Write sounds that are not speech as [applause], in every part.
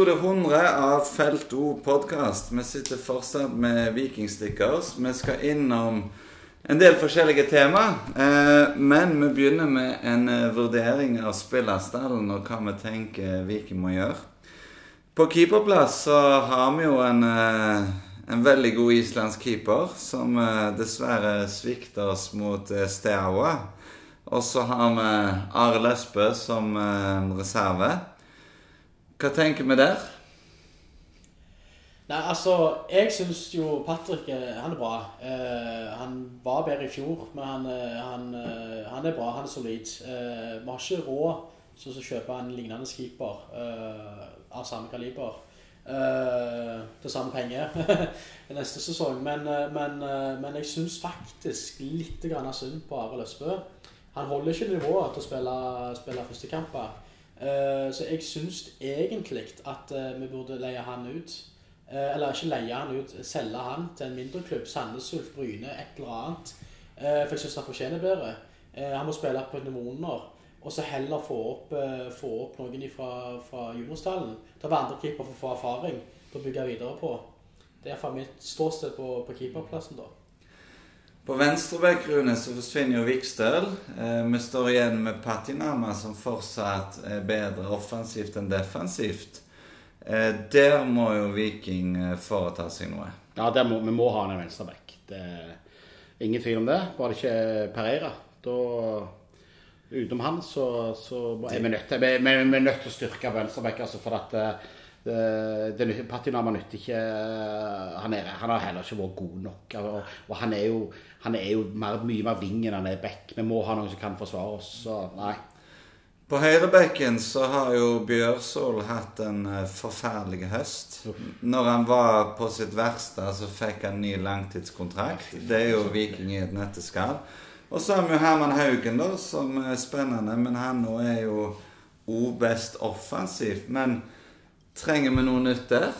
Episode 100 av Felt O podkast. Vi sitter fortsatt med Vikingstickers. Vi skal innom en del forskjellige tema. Eh, men vi begynner med en eh, vurdering av spillerstallen og hva vi tenker Viking må gjøre. På keeperplass så har vi jo en, eh, en veldig god islandsk keeper som dessverre svikter oss mot Steaua. Og så har vi Are Lesbø som reserve. Hva tenker vi der? Nei, altså, Jeg syns jo Patrick eh, han er bra. Uh, han var bedre i fjor, men han, eh, han, uh, han er bra. Han er solid. Uh, vi har ikke råd til å kjøpe en lignende keeper av samme kaliber til samme penger [laughs] neste sesong. Men, men, men jeg syns faktisk litt synd på Arild Løsbø. Han holder ikke nivået til å spille, spille førstekamper. Eh, så jeg syns egentlig at eh, vi burde leie han ut. Eh, eller ikke leie han ut, selge han til en mindre klubb. Sandnes Ulf, Bryne, et eller annet. For jeg syns han fortjener bedre. Han må spille på demoner. Og så heller få opp, få opp noen fra, fra juniorstallen. Ta være andre keeper for å få erfaring til å bygge videre på. Det er iallfall mitt ståsted på, på keeperplassen, da. På venstrebekk så forsvinner jo Vikstøl. Eh, vi står igjen med Patinama, som fortsatt er bedre offensivt enn defensivt. Eh, der må jo Viking eh, foreta seg noe. Ja, må, vi må ha en venstreback. Det ingen tvil om det. Bare ikke Pereira. Da Utenom han så, så er vi nødt til, vi, vi, vi er nødt til å styrke venstreback. Altså for at det, det, Patinama nytter ikke han, er, han, har heller ikke vært god nok. Og, og han, er jo, han er jo mer, mye mer ving enn han er back. Vi må ha noen som kan forsvare oss. Så nei. På høyrebekken så har jo Bjørsol hatt en eh, forferdelig høst. Når han var på sitt verste, så fikk han ny langtidskontrakt. Det er jo Viking i et nøtteskall. Og så har vi jo Herman Haugen, da, som er spennende. Men han nå er jo o best offensivt. Men Trenger vi noe nytt der?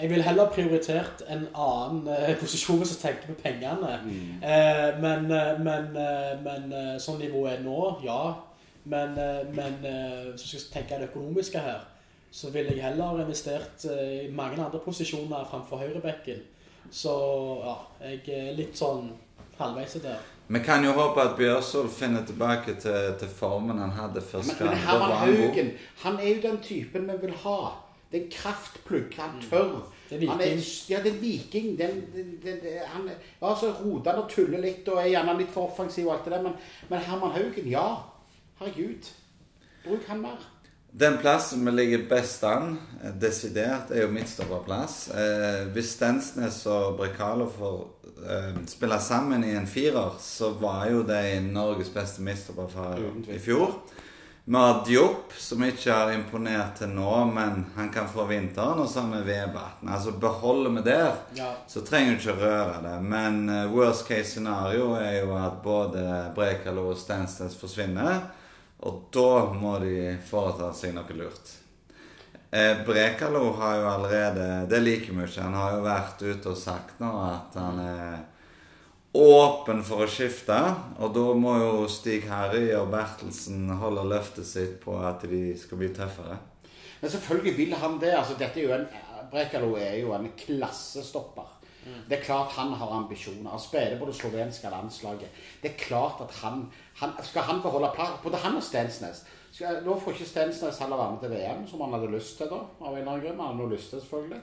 Jeg vil heller prioritert en annen eh, posisjon som tenker på pengene. Mm. Eh, men, eh, men, eh, men eh, sånn nivået er nå, ja. Men, men hvis vi skal tenke det økonomiske her, så ville jeg heller investert i mange andre posisjoner framfor høyrebekken. Så ja, jeg er litt sånn halvveis der. Vi kan jo håpe at Bjørsol finner tilbake til, til formen han hadde først. Men, men Herman Haugen, han er jo den typen vi vil ha. Det er en kraftplugg. Han mm. tør. Det er han er, ja, det er viking. Den, den, den, han ja, så roter han og tuller litt og er gjerne litt for offensiv og alt det der, men, men Herman Haugen, ja. Herregud. Bruk han mer. Den plassen vi ligger best an, eh, desidert, er jo midtstopperplass. Eh, hvis Stensnes og Brekalo får eh, spille sammen i en firer, så var jo de Norges beste midtstopper i fjor. Vi har Diop, som ikke har imponert til nå, men han kan få vinteren. Og så har vi Vevatn. Altså Beholder vi der, ja. så trenger du ikke røre det. Men uh, worst case scenario er jo at både Brekalo og Stansnes forsvinner. Og da må de foreta seg noe lurt. Eh, Brekalo har jo allerede Det liker vi ikke. Han har jo vært ute og sagt nå at han er åpen for å skifte. Og da må jo Stig Herøy og Bertelsen holde løftet sitt på at de skal bli tøffere. Men selvfølgelig vil han det. altså dette er jo en Brekalo er jo en klassestopper. Mm. Det er klart han har ambisjoner. Han spiller på det slovenske landslaget. Det er klart at han, han Skal han beholde plass Både han og Stensnes skal, Nå får ikke Stensnes heller være med til VM, som han hadde lyst til. da, av en eller annen grunn. Han hadde lyst til selvfølgelig.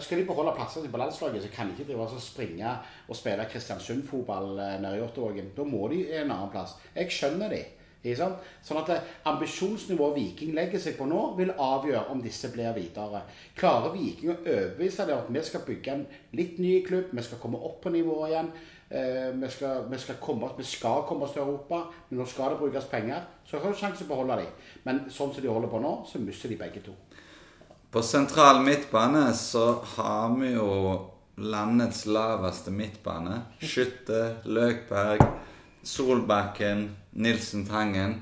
Skal de beholde plassene på landslaget, så kan de ikke drive og springe og spille Kristiansund-fotball eh, nede i Ottavågen. Da må de en annen plass. Jeg skjønner de. Sånn at eh, Ambisjonsnivået Viking legger seg på nå, vil avgjøre om disse blir videre. Klarer Viking å overbevise dem at vi skal bygge en litt ny klubb, vi skal komme opp på nivået igjen, eh, vi, skal, vi, skal komme, vi, skal, komme, oss til Europa, men nå skal det brukes penger, så har du sjanse til å beholde dem. Men sånn som de holder på nå, så mister de begge to. På sentral midtbane så har vi jo landets laveste midtbane. Skytte, Løkberg Solbakken, Nilsen Tangen.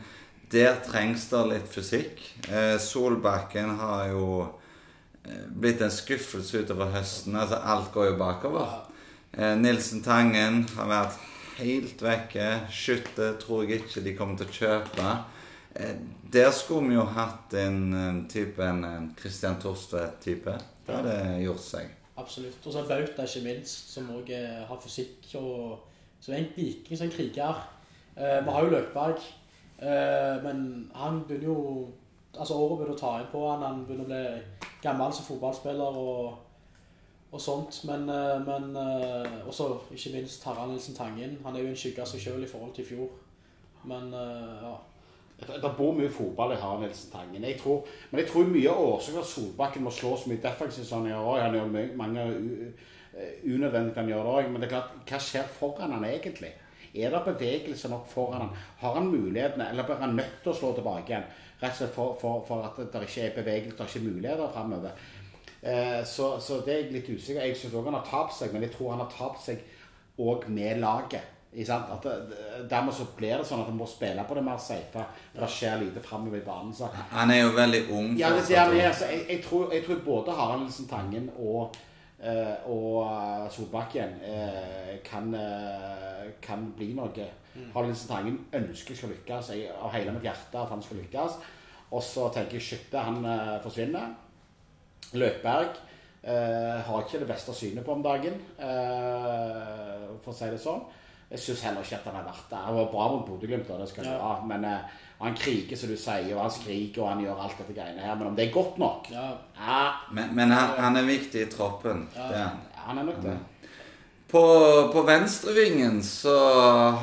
Der trengs det litt fysikk. Eh, Solbakken har jo eh, blitt en skuffelse utover høsten. Altså, alt går jo bakover. Eh, Nilsen Tangen har vært helt vekke. Skytte tror jeg ikke de kommer til å kjøpe. Eh, Der skulle vi jo hatt en eh, type en eh, Christian Torstvedt-type. Det hadde gjort seg. Absolutt. Og så Bauta, ikke minst, som òg har fysikk. og Så er en viking, som en kriger. Eh, vi har jo Løkberg, eh, men han begynner jo Altså Året begynner å ta inn på han, han begynner å bli gammel som fotballspiller og, og sånt. Men, eh, men eh, også ikke minst Harald Nilsen Tangen. Han er jo en skygge av seg sjøl i forhold til i fjor. Men eh, ja. Det bor mye fotball i Harald Nilsen Tangen. Jeg tror, men jeg tror mye av årsaken at Solbakken må slå så mye defensivt som han gjør òg. Han gjør mange eh, unødvendig han gjør det òg. Men det er klart, hva skjer foran han egentlig? Er det bevegelse nok foran han? Har han mulighetene, eller blir han nødt til å slå tilbake igjen? Rett og slett for, for, for at det ikke er bevegelse, det er ikke muligheter framover. Eh, så, så det er jeg litt usikker. Jeg syns òg han har tapt seg, men jeg tror han har tapt seg òg med laget. At det, dermed så blir det sånn at en må spille på det mer safe. Det skjer lite framover i banen. Så Han er jo veldig ung. ja, det. Så jeg, jeg, tror, jeg tror både Harald Nilsen Tangen og, eh, og eh, Solbakken eh, kan, eh, kan bli noe. Harald Nilsen Tangen ønsker skal lykkes. Jeg, av hele mitt hjerte at han skal lykkes. Og så tenker jeg shit, han eh, forsvinner. Løkberg eh, har ikke det beste synet på om dagen, eh, for å si det sånn. Jeg syns heller ikke at han er verdt det. Han var bra mot Bodø-Glimt, det skal han Ja. ha. Men uh, han kriger, som du sier, og han skriker og han gjør alt dette greiene her. Men om det er godt nok ja. Ja, Men, men han, han er viktig i troppen. Ja. Det han. er nok det. På, på venstrevingen så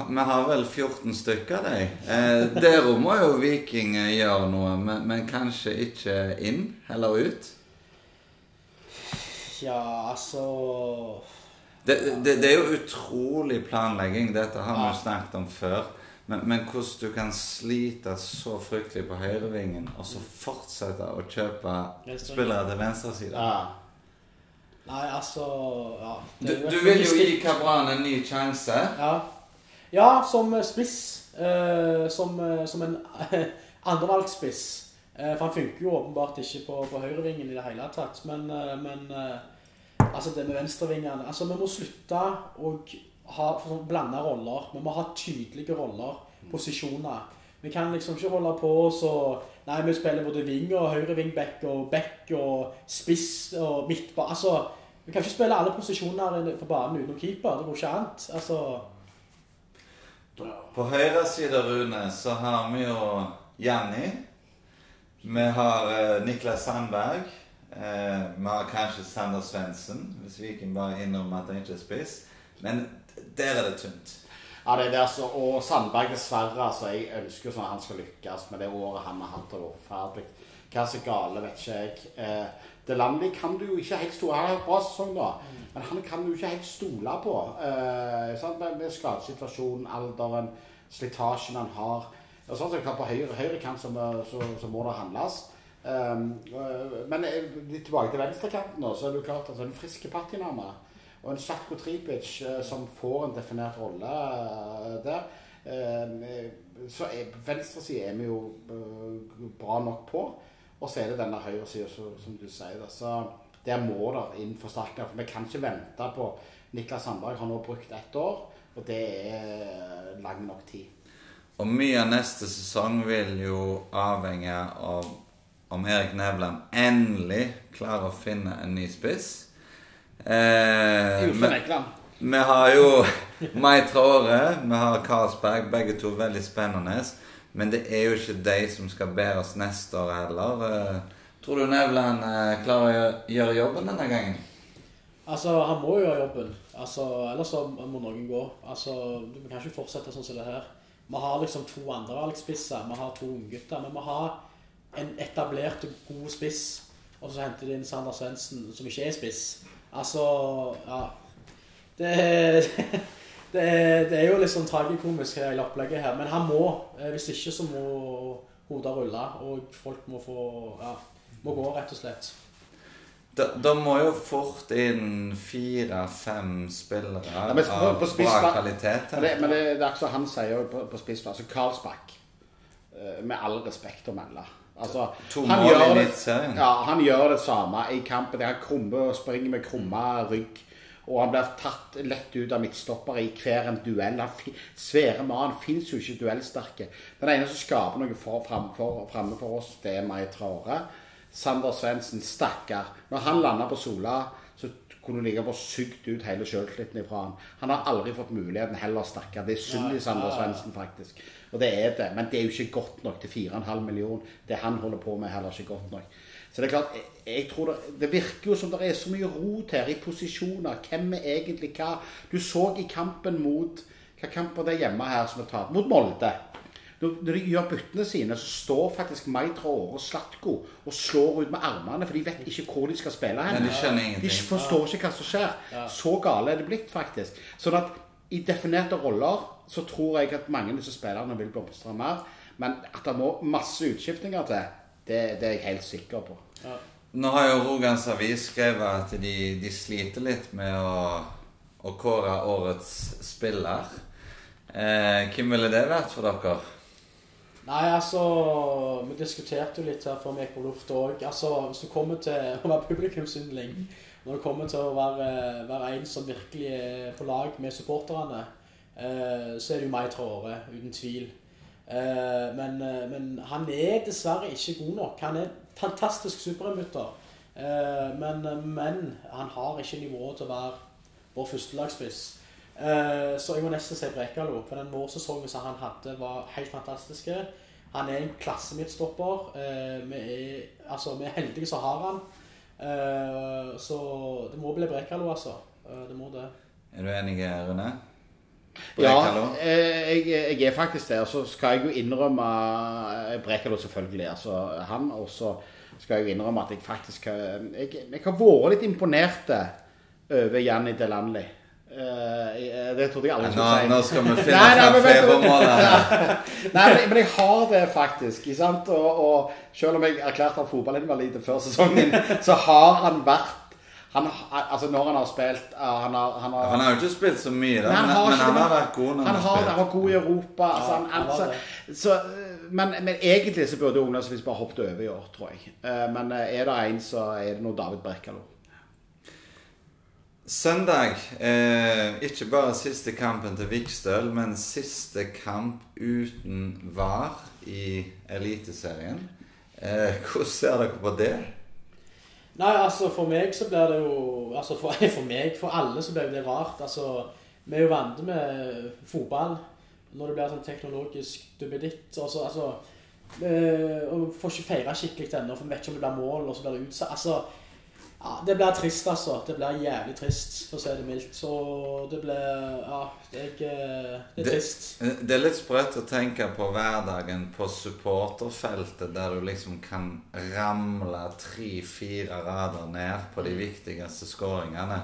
Vi har vel 14 stykker de. Eh, der må jo Viking gjøre noe, men, men kanskje ikke inn, heller ut. ja, altså Det, det, det er jo utrolig planlegging. Dette har vi jo snakket om før. Men, men hvordan du kan slite så fryktelig på høyrevingen, og så fortsette å kjøpe spillere til venstresida. Ja. Nei, altså ja, Du, du vil jo gi Kabran en ny sjanse. Ja, ja som spiss. Eh, som, eh, som en [laughs] andrevalgsspiss. Eh, for han funker jo åpenbart ikke på, på høyrevingen i det hele tatt. Men, eh, men eh, altså det med venstrevingene Altså, vi må slutte å ha blanda roller. Vi må ha tydelige roller, posisjoner. Vi kan liksom ikke holde på så Nei, vi spiller både ving og høyrevingback og back og spiss og midtbane. Altså, vi kan ikke spille alle posisjoner på banen utenom keeper. Det går ikke an. Altså På høyre side, Rune, så har vi jo Janni. Vi har eh, Niklas Sandberg. Eh, har kanskje Sander Svendsen, hvis Viking bare innrømmer at han ikke er spiss. Men der er det tynt. Ja, det er det, altså. Og Sandberg, dessverre. altså, Jeg ønsker sånn at han skal lykkes med det året han har hatt. Det forferdelig. Hva er gale, vet ikke jeg. Eh, Delandi kan du jo ikke helt stole Han har hatt bra sesong, da. Men han kan du ikke helt stole på. Eh, sant? Med, skadesituasjonen, alderen, slitasjen han har. Og sånn som På høyre, høyre kant så, så, så må det handles. Um, eh, men eh, litt tilbake til venstrekanten, så er det jo klart at en friske patinama og en Slatko Tripic eh, som får en definert rolle eh, der. Eh, så er, venstresida er vi jo eh, bra nok på. Og så er det denne høyresida, som du sier. Så der må det inn forsterkninger. For vi kan ikke vente på Niklas Sandberg har nå brukt ett år, og det er lang nok tid. Og mye av neste sesong vil jo avhenge av om Erik Nevland endelig klarer å finne en ny spiss. Eh, men-. Vi har jo Mai Traore, vi har Karlsberg, begge to veldig spennende. Men det er jo ikke de som skal bære oss neste år heller. Eh, Tror du Nevland eh, klarer å gjøre- jobben denne gangen? Altså, han må jo gjøre jobben. Altså, ellers så må noen gå. Altså, du kan ikke fortsette sånn som det her. Vi har liksom to andrevalgsspisser, vi har to unggutter. Vi må ha en etablert god spiss, og så henter de inn Sander Svendsen, som ikke er spiss. Altså, ja Det, [laughs] det, det er jo litt sånn tragikomisk hele opplegget her, men han må. Eh, Hvis ikke så må hodet rulle, og folk må få Ja, må gå, rett og slett. Da, da må jo fort inn fire-fem spillere Ja, men av bra kvalitet. Men det, men det, det er akkurat han sier på, på spissplass. Altså Karlsbakk, eh, med all respekt å melde. Altså, han gjør det- Ja, han gjør det samme i kampen. Han krummer og springer med krumma rygg Og han blir tatt lett ut av midtstoppere i hver en duell. Han svære mann fins jo ikke duellsterke. Den ene som skaper noe for, framfor, framme for oss, det er Mai Traore. Sander Svendsen, stakkar. Når han landa på Sola, så kunne du like godt sugd ut hele sjøltilliten ifra han. Han har aldri fått muligheten heller, stakkar. Det er synd i Sander Svendsen, faktisk. Og det er det. Men det er jo ikke godt nok til 4,5 millioner. Det han holder på med, er heller ikke godt nok. Så det er klart, jeg, jeg tror det, det virker jo som det er så mye rot her i posisjoner. Hvem er egentlig hva? Du så i kampen mot Hva kamp var det hjemme her som er tatt? Mot Molde. Når når de gjør byttene sine, så står faktisk Maitra og Slatko og slår ut med armene, for de vet ikke hvor de skal spille hen. Men de skjønner ingenting. De forstår ikke hva som skjer. Så gale er det blitt, faktisk. Sånn at i definerte roller så tror jeg at mange av disse spillerne vil blomstre mer. Men at det må masse utskiftninger til, det, det er jeg helt sikker på. Nå har jo Rogans Avis skrevet at de, de sliter litt med å, å kåre årets spiller. Eh, hvem ville det vært for dere? Nei, altså Vi diskuterte jo litt her før vi gikk på luft òg. Altså, hvis du kommer til å være publikumsyndling, når du kommer til å være, være en som virkelig er på lag med supporterne, så er det jo Mai Traore, uten tvil. Eh, men, eh, men han er dessverre ikke god nok. Han er fantastisk supermutter, Eh, men, men han har ikke nivået til å være vår førstelagsspiss. Eh, så jeg må nesten si Brekalo. For den vårsesongen som han hadde, var helt fantastiske. Han er en klassemidtstopper. Eh, vi, er, altså, vi er heldige som har han. Eh, så det må bli Brekalo, altså. Eh, det må det. Er du enig, Rune? Ja, eh, jeg, jeg er faktisk det. Og så skal jeg jo innrømme eh, Brekalo, selvfølgelig. Altså han. Og så skal jeg jo innrømme at jeg faktisk har Jeg, jeg har vært litt imponert over Janni Delanli. Uh, det trodde jeg aldri skulle si. nå skal vi [laughs] finne Nei, nei, febermålene. [laughs] Nei, men, jeg har det faktisk. Ikke? Og, og selv om jeg erklærte at fotballinvalid før sesongen, så har han vært han, altså Når han har spilt eh, Han har, han har, Han har jo ikke spilt så mye, da, men, har men han har vært god når han han har, spilt han har var god i Europa. Altså, han, han altså, så, men, men egentlig så burde ungdomsvis bare hoppet over i år, tror jeg. Eh, Men eh, er det en, så er det nå David Brekalo. Søndag. Eh, ikke bare siste kampen til Vikstøl, men siste kamp uten VAR i Eliteserien. Eh, hvordan ser dere på det? Nei, altså for meg så blir det jo Altså for, [laughs] for meg, for alle så blir det rart. Altså, vi er jo vant med fotball. Når det blir sånn teknologisk duppeditt og så, altså eh, Og får ikke feire skikkelig ennå, for vi vet ikke om det blir mål, og så blir det utsatt. Altså, ja, det blir trist, altså. Det blir jævlig trist, for å si det mildt. Så det blir Ja, det er, ikke, det er trist. Det er litt sprøtt å tenke på hverdagen på supporterfeltet, der du liksom kan ramle tre-fire rader ned på de viktigste skåringene.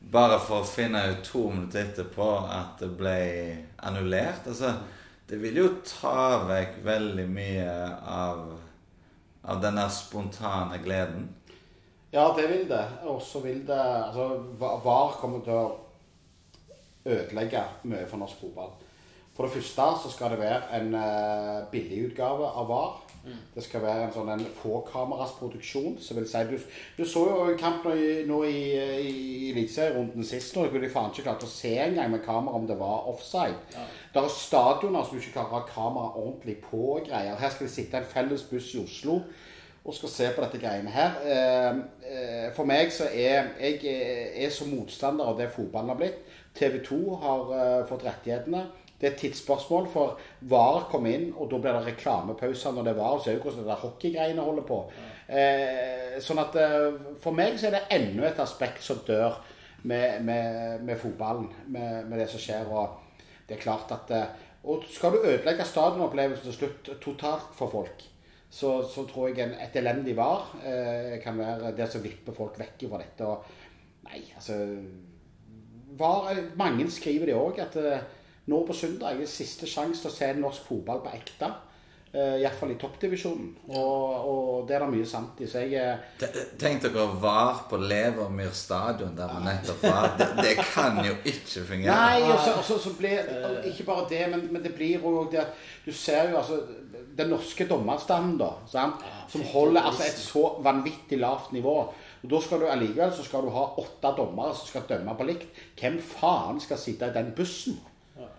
Bare for å finne ut to minutter etterpå at det ble annullert. Altså, det vil jo ta vekk veldig mye av, av den der spontane gleden. Ja, det vil det. Og så vil det Altså, VAR kommer til å ødelegge mye for norsk fotball. For det første så skal det være en uh, billigutgave av VAR. Det skal være en sånn en fåkameras produksjon. Så vil si, du, du så jo en kamp nå i, nå i, i, i Eliteserierunden sist, hvor de faen ikke klarte å se engang med kamera om det var offside. Det er stadioner som du ikke klarer å ha kamera ordentlig på og greier. Her skal det sitte en felles buss i Oslo og skal se på dette greiene her. Eh, eh, For meg så er jeg er, er så motstander av det fotballen har blitt. TV 2 har eh, fått rettighetene. Det er et tidsspørsmål, for VAR kom inn, og da blir det reklamepauser når det er VAR. Så er det jo hvordan det hockeygreiene holder på. Eh, sånn at eh, for meg så er det enda et aspekt som dør med, med, med fotballen, med, med det som skjer. og det er klart at eh, Og skal du ødelegge stadionopplevelsen til slutt totalt for folk, så, så tror jeg en, et elendig var eh, kan være det som vipper folk vekk fra dette. Og nei, altså var, Mange skriver det òg, at eh, nå på søndag er siste sjanse til å se norsk fotball på ekte. Uh, Iallfall i toppdivisjonen. Og, og det er det mye sant i. Så jeg eh, Tenk dere var på Levermyr stadion der vi nettopp var. Det, det kan jo ikke fungere. Nei, og så, og så, så blir Ikke bare det, men, men det blir òg det at Du ser jo altså Den norske dommerstanden, da, sant? som holder altså et så vanvittig lavt nivå. Og Da skal du allikevel så skal du ha åtte dommere som skal dømme på likt. Hvem faen skal sitte i den bussen?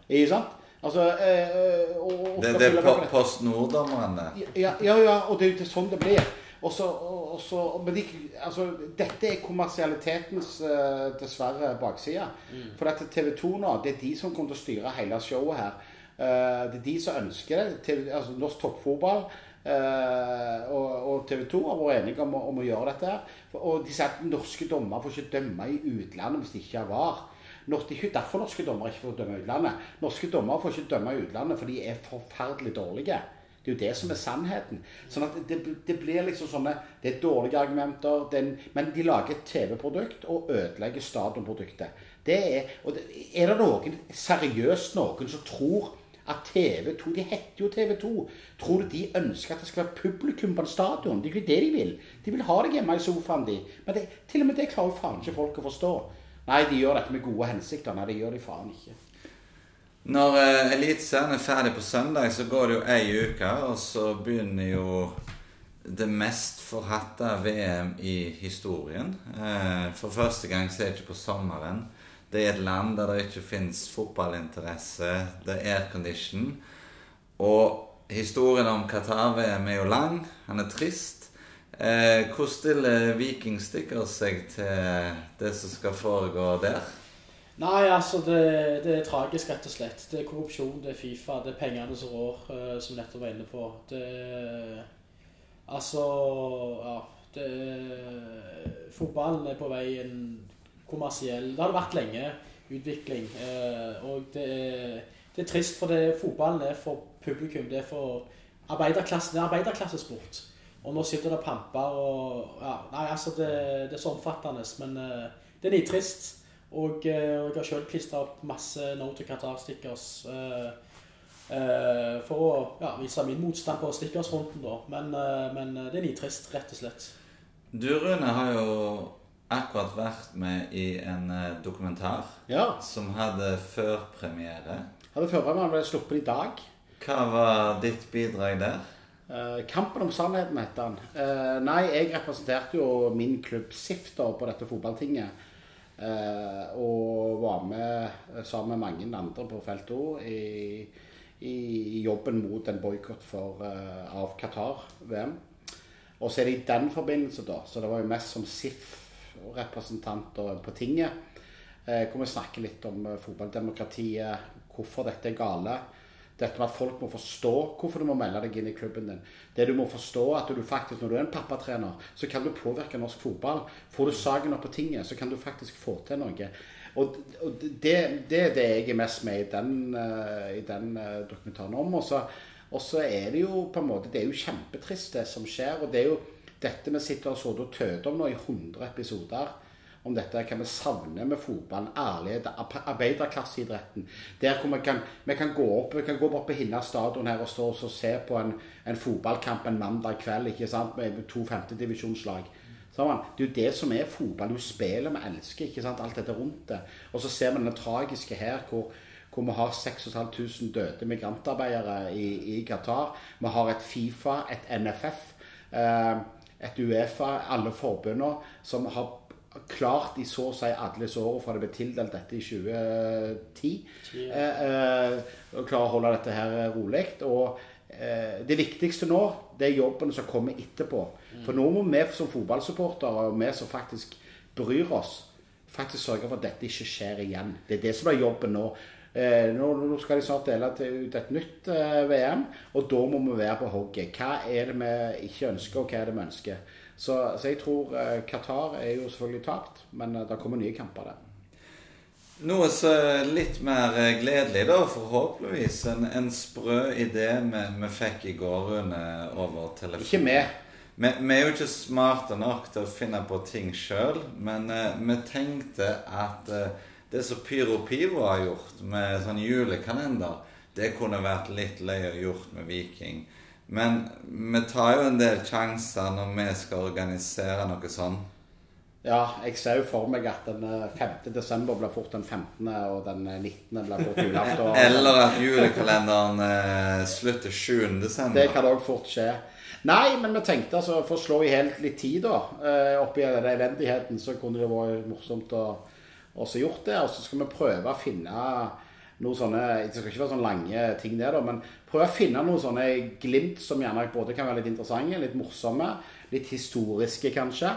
Ikke sant? Altså, eh, og, og Det, det er. Post Nord-dommerne. Ja, ja, ja, og det er jo sånn det blir. Også, og så, men de, altså, dette er kommersialitetens eh, dessverre bakside. For at TV 2 nå, det er de som kommer til å styre hele showet her. Eh, det er de som ønsker det. TV, altså, norsk toppfotball eh, og, og TV 2 har vært enige om, om å gjøre dette. her. Og de sier at norske dommer får ikke dømme i utlandet hvis de ikke er VAR. Norsk, det er ikke derfor norske dommere ikke får dømme i utlandet. Norske dommere får ikke dømme i utlandet for de er forferdelig dårlige. Det er jo det som er sannheten. Sånn at det, det blir liksom sånne Det er dårlige argumenter, det er en- men de lager TV-produkt og ødelegger stadionproduktet. Det er, og det, er det noen, seriøst noen, som tror at TV2 De heter jo TV2. Tror du de ønsker at det skal være publikum på en stadion? Det er ikke det de vil. De vil ha deg hjemme i sofaen, de. Men det, til og med det klarer jo faen ikke folk å forstå. Nei, de gjør dette med gode hensikter. Nei, det gjør de faen ikke. Når uh, Eliteserien er ferdig på søndag, så går det jo ei uke, og så begynner jo det mest forhatte VM i historien. Uh, for første gang så er det ikke på sommeren. Det er et land der det ikke fins fotballinteresse. Det er aircondition. Og historien om Qatar-VM er jo lang. Han er trist. Eh, hvordan stiller Viking Sticker seg til det som skal foregå der? Nei, altså det, det er tragisk, rett og slett. Det er korrupsjon, det er Fifa, det er pengene som rår, eh, som nettopp var inne på. Det Altså, ja det, Fotballen er på vei en kommersiell Det har det vært lenge. Utvikling. eh, Og det er, det er trist, for det, fotballen er for publikum. Det er for arbeiderklassen. Det er arbeiderklassesport. Og nå sitter det pamper og ja, Nei, altså, det, det er så omfattende. Men uh, det er nitrist. Og, eh, og jeg har sjøl klistra opp masse No to Qatar-stickers. eh, eh, for å ja, vise min motstand på stickersfronten, da. Men, men det er litt trist, rett og slett. Du, Rune, har jo akkurat vært med i en dokumentar Ja. som hadde førpremiere. Hadde førpremieren ble sluppet i dag. Hva var ditt bidrag der? Eh, Kampen om sannheten heter den. Eh, nei, jeg representerte jo min klubb SIF på dette fotballtinget. Eh, og var med sammen med mange andre på feltet òg i, i jobben mot en boikott av Qatar-VM. Og så er det i den forbindelse, da, så det var jo mest som SIF-representanter på tinget, hvor vi snakker litt om fotballdemokratiet, hvorfor dette er gale. Dette med at folk må forstå hvorfor du må melde deg inn i klubben din. Det du må forstå at du faktisk, Når du er en pappatrener, så kan du påvirke norsk fotball. Får du saken opp på tinget, så kan du faktisk få til noe. Og, og det, det er det jeg er mest med i den, eh, i den eh, dokumentaren om. Og så, er det jo på en måte Det er jo kjempetrist, det som skjer. Og det er jo dette vi sitter og tøter om nå i 100 episoder om dette hva vi savner med fotballen, ærlighet, ar- arbeiderklasseidretten. Der hvor vi kan, vi kan gå opp vi kan gå opp på Hinna stadion her og stå og se på en, en fotballkamp en mandag kveld ikke sant, med to femtedivisjonslag. Sånn, det er jo det som er fotball. Det er jo spillet vi elsker. ikke sant, Alt dette rundt det. Og så ser vi det tragiske her hvor, hvor vi har 6500 døde migrantarbeidere i, i Qatar. Vi har et Fifa, et NFF, eh, et Uefa, alle forbundene som har klart i så å si alle årene fra det ble tildelt dette i 2010, eh, eh, å klare å holde dette her rolig. Og eh, det viktigste nå, det er jobben som kommer etterpå. For nå må vi som fotballsupportere, og vi som faktisk bryr oss, faktisk sørge for at dette ikke skjer igjen. Det er det som er jobben nå. Eh, nå, nå skal de snart dele ut et nytt eh, VM, og da må vi være på hogget. Hva er det vi ikke ønsker, og hva er det vi ønsker? Så, så jeg tror eh, Qatar er jo selvfølgelig tapt, men eh, det kommer nye kamper der. Noe er litt mer eh, gledelig, da, forhåpentligvis. En, en sprø idé vi, vi fikk i går Rune, over telefonen. Ikke. Vi, vi er jo ikke smarte nok til å finne på ting sjøl, men eh, vi tenkte at eh, det som Pyro Pivo har gjort med sånn julekalender, det kunne vært litt løye gjort med Viking. Men vi tar jo en del sjanser når vi skal organisere noe sånn. Ja, jeg ser jo for meg at den eh, 5. desember blir fort den 15., og den eh, 19. blir fort julaften. [laughs] Eller at julekalenderen eh, slutter 7. desember. Det kan òg fort skje. Nei, men vi tenkte altså for å slå i helt litt tid, da. eh, Oppi den elendigheten, så kunne det vært morsomt å også gjort det. Og så skal vi prøve å finne noen sånne Det skal ikke være sånne lange ting, det, da, men prøve å finne noen sånne glimt som gjerne både kan være litt interessante, litt morsomme, litt historiske, kanskje.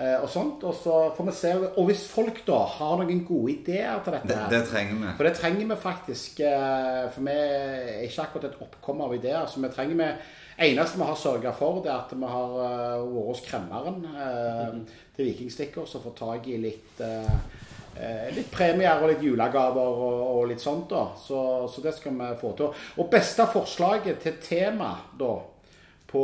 eh, Og sånt, og så får vi se Og hvis folk da har noen gode ideer til dette her det trenger vi. for det trenger vi faktisk. eh, For vi er ikke akkurat et oppkomme av ideer. Så vi trenger vi eneste vi har sørga for, det er at vi har eh, vært hos kremmeren eh, til Vikingstikker som får tak i litt eh, Litt premier og litt julegaver og, og litt sånt. da så, så det skal vi få til. Og beste forslaget til tema da på,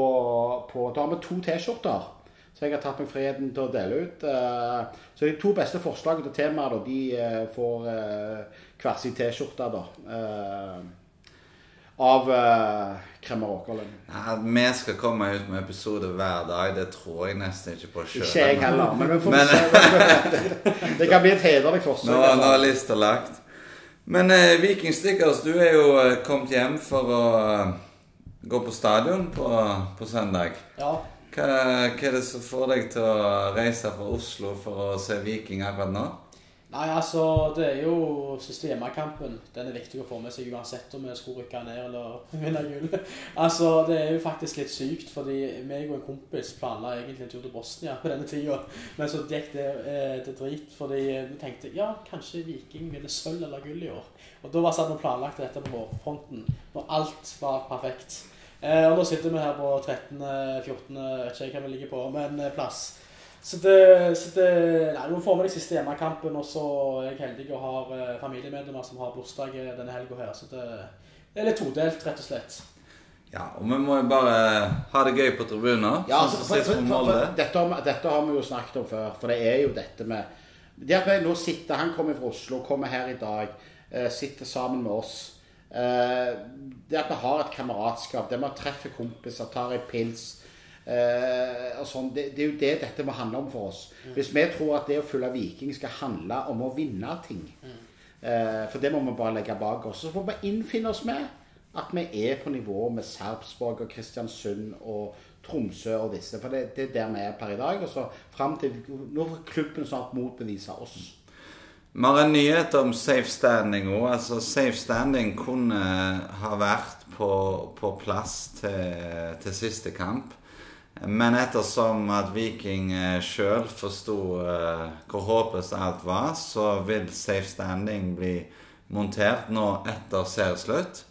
på Da har vi to T-skjorter. Så jeg har tatt meg friheten til å dele ut. eh, Så de to beste forslagene til temaet, da, de eh, får eh, hver sin T-skjorte, da. Eh, Av uh, Kremmer Åkerlund. At vi skal komme ut med episode hver dag, det tror jeg nesten ikke på sjøl. Ikke jeg heller, men vi får Men- se. [laughs] Det kan bli et hederlig forsøk. Nå, nå er lista lagt. Men uh, Viking Stickers, du er jo uh, kommet hjem for å uh, gå på stadion på, på søndag. Ja. Hva, hva er det som får deg til å reise fra Oslo for å se Viking akkurat nå? Nei, altså, det er jo siste hjemmekampen. Den er viktig å få med seg uansett om vi skulle rykke ned eller [laughs] vinne gull. Altså, det er jo faktisk litt sykt, fordi meg og en kompis planla egentlig en tur til Bosnia på denne tida. Men så gikk det eh, til drit, fordi vi tenkte ja, kanskje Viking vinner sølv eller gull i år. Og da var satt vi planlagt dette på vårfronten, når alt var perfekt. Eh, og nå sitter vi her på 13.-14., vet ikke hva vi ligger på, men eh, plass. Så det, så det Nei, nå får vi den siste hjemmekampen, og så er jeg heldig og har eh, familiemedlemmer som har bursdag eh, denne helga her. Så det, det er litt todelt, rett og slett. Ja, og vi må jo bare ha det gøy på tribunen. Ja, sånn altså, for, for, for, dette, har, dette har vi jo snakket om før, for det er jo dette med Det at nå sitter Han kommer fra Oslo, kommer her i dag, eh, sitter sammen med oss. Eh, det at vi har et kameratskap, det med å treffe kompiser, tar en pils eh, og sånn, det, det er jo det dette må handle om for oss. Hvis vi tror at det å følge Viking skal handle om å vinne ting, eh, for det må vi bare legge bak oss, så får vi innfinne oss med at vi er på nivå med Sarpsborg og Kristiansund og Tromsø og disse. For det, det er der vi er per i dag. Og så fram til Nå får klubben snart motbevise oss. Vi har en nyhet om safe standing òg. Altså, safe standing kunne ha vært på, på plass til, til siste kamp. Men ettersom at Viking sjøl forsto eh, hvor håpløst alt var, så vil safe standing bli montert nå etter serieslutt.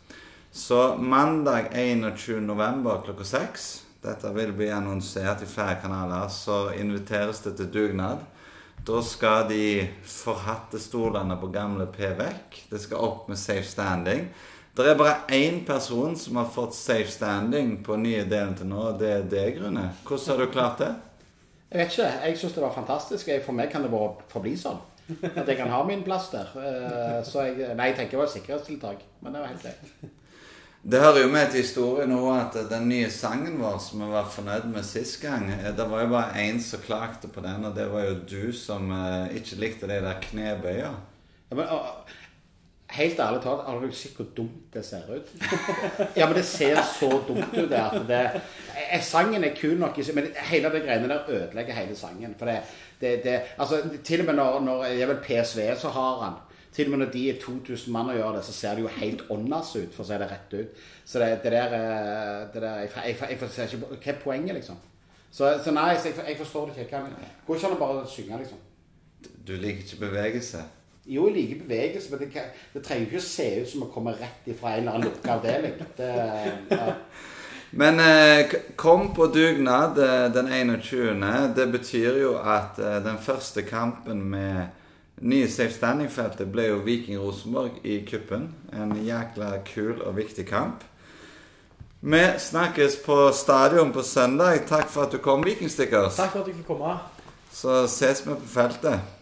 Så mandag 21.11. klokka seks Dette vil bli annonsert i flere kanaler. Så inviteres det til dugnad. Da skal de forhatte stolene på gamle P vekk. Det skal opp med safe standing. Det er bare én person som har fått safe standing på nye delen til nå, og det er deg, Rune. Hvordan har du klart det? Jeg vet ikke. Jeg syns det var fantastisk. For meg kan det bare forbli sånn. At jeg kan ha min plass der. Eh, Så jeg, nei, jeg tenker det var et sikkerhetstiltak. Men det var helt greit. Det hører jo med til historien nå at den nye sangen vår som vi var fornøyd med sist gang eh, Det var jo bare én som klagde på den, og det var jo du som eh, ikke likte de der knebøya. Ja, men, og, helt ærlig talt, har du sett hvor dumt det ser ut? Ja, men det ser så dumt ut. At det, eh, sangen er kul nok, men hele det greiene der ødelegger hele sangen. For det, det, det altså, Til og med når, når er vel PSV så har han til og med når de er 2000 mann og gjør det, så ser det jo helt åndas ut, for å si det rett ut. Så det, det der, eh, det der jeg, jeg, jeg, jeg ser ikke Hva er poenget, liksom? Så, så nei, så jeg, jeg forstår det ikke. Går ikke an å bare synge, liksom. Du liker ikke bevegelse. Jo, jeg liker bevegelse, men det, det trenger ikke å se ut som å komme rett ifra en eller annen lukka avdeling. Det, ja. [laughs] Men eh, kom på dugnad eh, den 21. Det betyr jo at eh, den første kampen med nye safe standing-feltet ble jo Viking Rosenborg i kuppen. En jækla kul og viktig kamp. Vi snakkes på stadion på søndag. Takk for at du kom, Vikingstickers. Takk for at jeg fikk komme. Så ses vi på feltet.